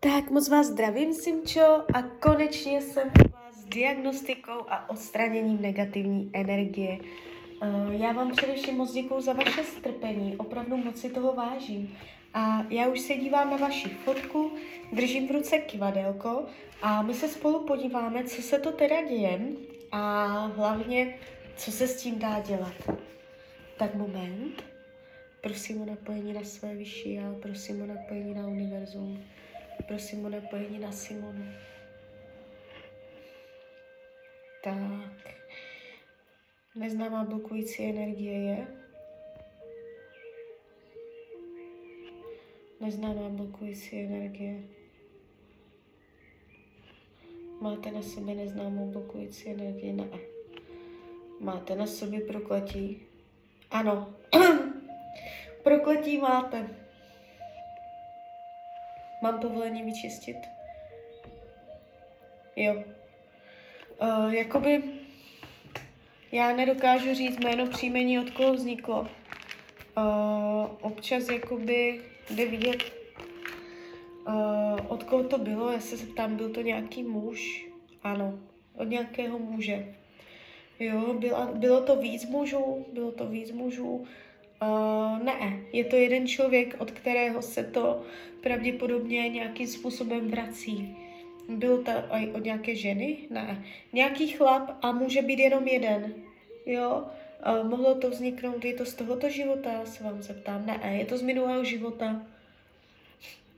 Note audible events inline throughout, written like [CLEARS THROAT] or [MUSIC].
Tak moc vás zdravím, Simčo, a konečně jsem u vás s diagnostikou a odstraněním negativní energie. Uh, já vám především moc děkuju za vaše strpení, opravdu moc si toho vážím. A já už se dívám na vaši fotku, držím v ruce kivadelko a my se spolu podíváme, co se to teda děje a hlavně, co se s tím dá dělat. Tak moment. Prosím o napojení na své vyšší já, prosím o napojení na univerzum. Prosím o napojení na Simonu. Tak. Neznámá blokující energie je. Neznámá blokující energie. Máte na sobě neznámou blokující energii? Ne. Máte na sobě prokletí? Ano. [CLEARS THROAT] prokletí máte. Mám povolení vyčistit? Jo. Uh, jakoby já nedokážu říct jméno příjmení, od koho vzniklo. Uh, občas jakoby jde vidět, uh, od koho to bylo. Já se zeptám, byl to nějaký muž? Ano, od nějakého muže. Jo, byla, bylo to víc mužů, bylo to víc mužů. Uh, ne, je to jeden člověk, od kterého se to pravděpodobně nějakým způsobem vrací. Bylo to i od nějaké ženy? Ne. Nějaký chlap a může být jenom jeden. Jo, uh, mohlo to vzniknout, je to z tohoto života, se vám zeptám. Ne, je to z minulého života.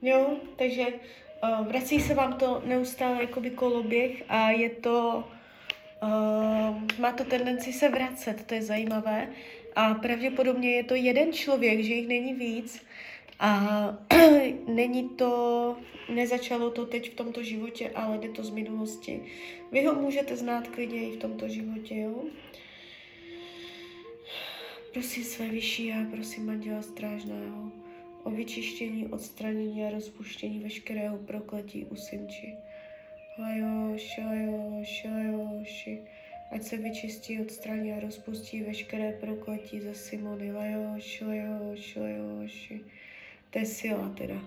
Jo, takže uh, vrací se vám to neustále jakoby koloběh a je to, uh, má to tendenci se vracet, to je zajímavé. A pravděpodobně je to jeden člověk, že jich není víc. A [CLEARS THROAT] není to, nezačalo to teď v tomto životě, ale jde to z minulosti. Vy ho můžete znát klidně i v tomto životě, jo? Prosím své vyšší já, prosím Anděla Strážného o vyčištění, odstranění a rozpuštění veškerého prokletí u Simči. Lajoši, lajoši, lajoši. Ať se vyčistí, odstraní a rozpustí veškeré prokletí ze Simony. Lajoši, lajoši, lajoši. To je sila teda.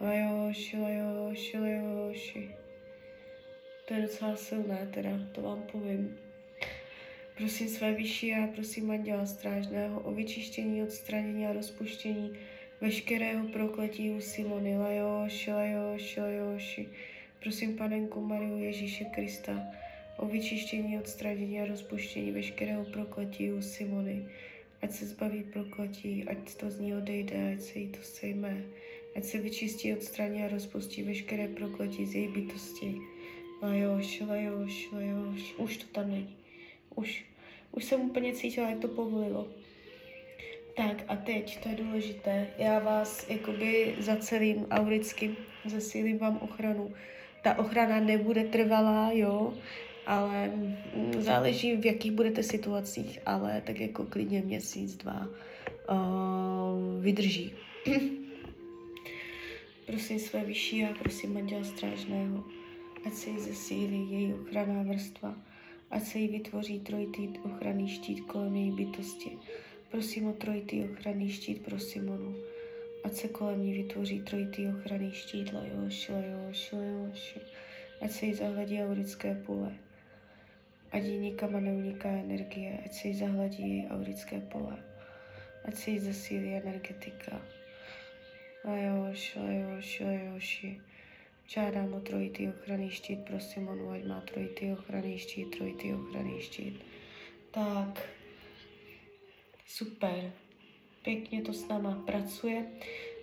Lajoši, lajoši, lajoši. To je docela silné teda, to vám povím. Prosím své vyšší a prosím Anděla Strážného o vyčištění, odstranění a rozpuštění veškerého prokletí u Simony. Lajoši, lajoši, lajoši. Prosím Panenku Mariu Ježíše Krista o vyčištění, odstranění a rozpuštění veškerého prokletí u Simony. Ať se zbaví prokletí, ať to z ní odejde, ať se jí to sejme. Ať se vyčistí, odstraní a rozpustí veškeré prokletí z její bytosti. Lajoš, lajoš, lajoš. Už to tam není. Už, už jsem úplně cítila, jak to povolilo. Tak a teď, to je důležité, já vás jakoby zacelím auricky, zasílím vám ochranu. Ta ochrana nebude trvalá, jo, ale mm, záleží, v jakých budete situacích, ale tak jako klidně měsíc, dva uh, vydrží. [LAUGHS] prosím své vyšší a prosím Anděla Strážného, ať se jí zesílí její ochranná vrstva, ať se jí vytvoří trojitý ochranný štít kolem její bytosti. Prosím o trojitý ochranný štít pro Simonu, ať se kolem ní vytvoří trojitý ochranný štít, lajoši, lajoši, lajoši, ať se jí zahledí aurické pole ať jí nikam neuniká energie, ať se jí zahladí její aurické pole, ať se jí zesílí energetika. Lajoš, lajoš, lajoši. Žádám o trojitý ochranný štít pro Simonu, ať má trojitý ochranný štít, trojitý ochranný štít. Tak, super. Pěkně to s náma pracuje.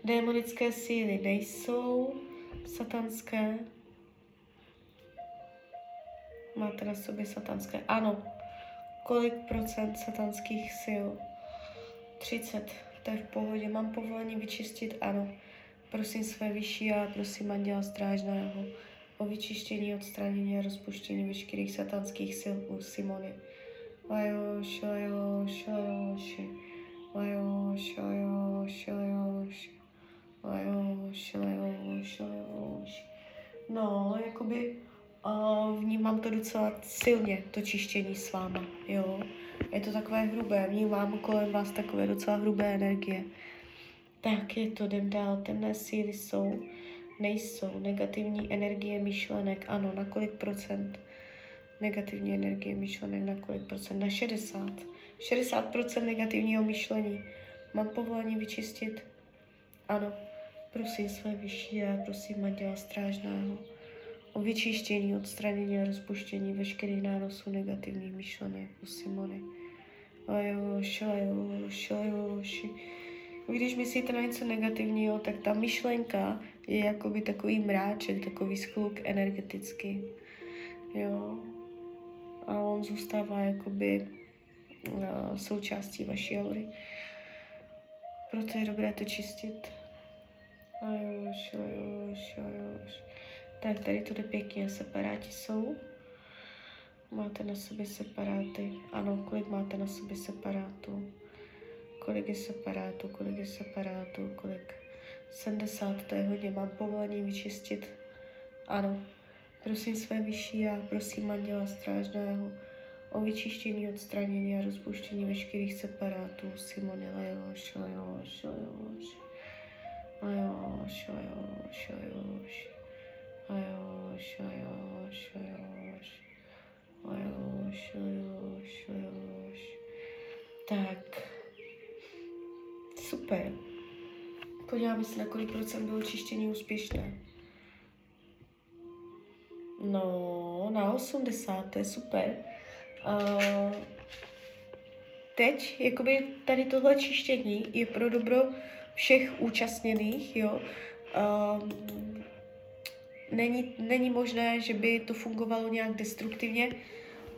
Démonické síly nejsou satanské, Máte na sobě satanské? Ano. Kolik procent satanských sil? 30. To je v pohodě. Mám povolení vyčistit? Ano. Prosím své vyšší a prosím Anděla Strážného o vyčištění, odstranění a rozpuštění veškerých satanských sil u Simony. Lajoš, lajoš, lajoš, lajoš, lajoš, lajoš, lajoš, lajoš, lajoš. No, jakoby to docela silně, to čištění s váma, jo. Je to takové hrubé, vnímám kolem vás takové docela hrubé energie. Tak je to, jdem dál. Temné síly jsou, nejsou. Negativní energie myšlenek, ano, na kolik procent? Negativní energie myšlenek na kolik procent? Na 60. 60% negativního myšlení. Mám povolení vyčistit? Ano. Prosím své vyšší a prosím Anděla Strážného o vyčištění, odstranění a rozpuštění veškerých nánosů negativních myšlenek u Simony. Ajoši, ajoši, ajoši. Když myslíte na něco negativního, tak ta myšlenka je jakoby takový mráček, takový skluk energetický. Jo. A on zůstává jakoby uh, součástí vaší aury. Proto je dobré to čistit. Ajoš, ajoš, ajoš. Tak tady to jde pěkně, separáti jsou. Máte na sobě separáty. Ano, kolik máte na sobě separátů? Kolik je separátů, kolik je separátů, kolik? 70, to je hodně. Mám povolení vyčistit? Ano. Prosím své vyšší a prosím Anděla Strážného o vyčištění, odstranění a rozpuštění veškerých separátů. Simone, lajoš, lajoš, lajoš. Lajoš, lajoš, lajoš. Tak. Super. Podíváme se, na kolik procent bylo čištění úspěšné. No, na 80, to je super. Uh, teď, jakoby tady tohle čištění je pro dobro všech účastněných, jo. Uh, není, není možné, že by to fungovalo nějak destruktivně.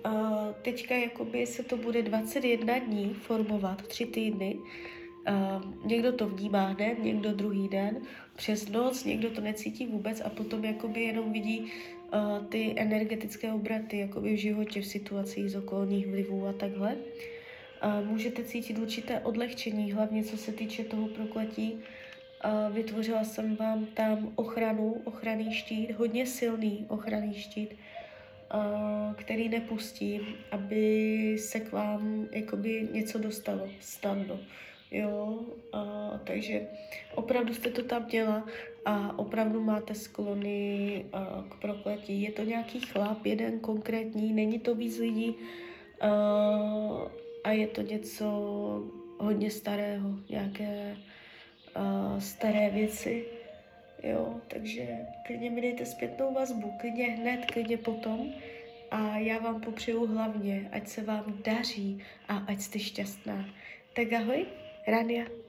Uh, teďka jakoby se to bude 21 dní formovat, tři týdny. Uh, někdo to vnímá hned, někdo druhý den, přes noc, někdo to necítí vůbec a potom jakoby jenom vidí uh, ty energetické obraty jakoby v životě, v situacích z okolních vlivů a takhle. Uh, můžete cítit určité odlehčení, hlavně co se týče toho prokletí. Vytvořila jsem vám tam ochranu, ochranný štít, hodně silný ochranný štít, který nepustí, aby se k vám jakoby něco dostalo snadno. Jo, a, takže opravdu jste to tam měla a opravdu máte sklony a, k prokletí. Je to nějaký chlap, jeden konkrétní, není to víc lidí a, a je to něco hodně starého, nějaké a, staré věci. Jo, takže klidně mi dejte zpětnou vazbu, klidně hned, klidně potom. A já vám popřeju hlavně, ať se vám daří a ať jste šťastná. Tak ahoj. Rania.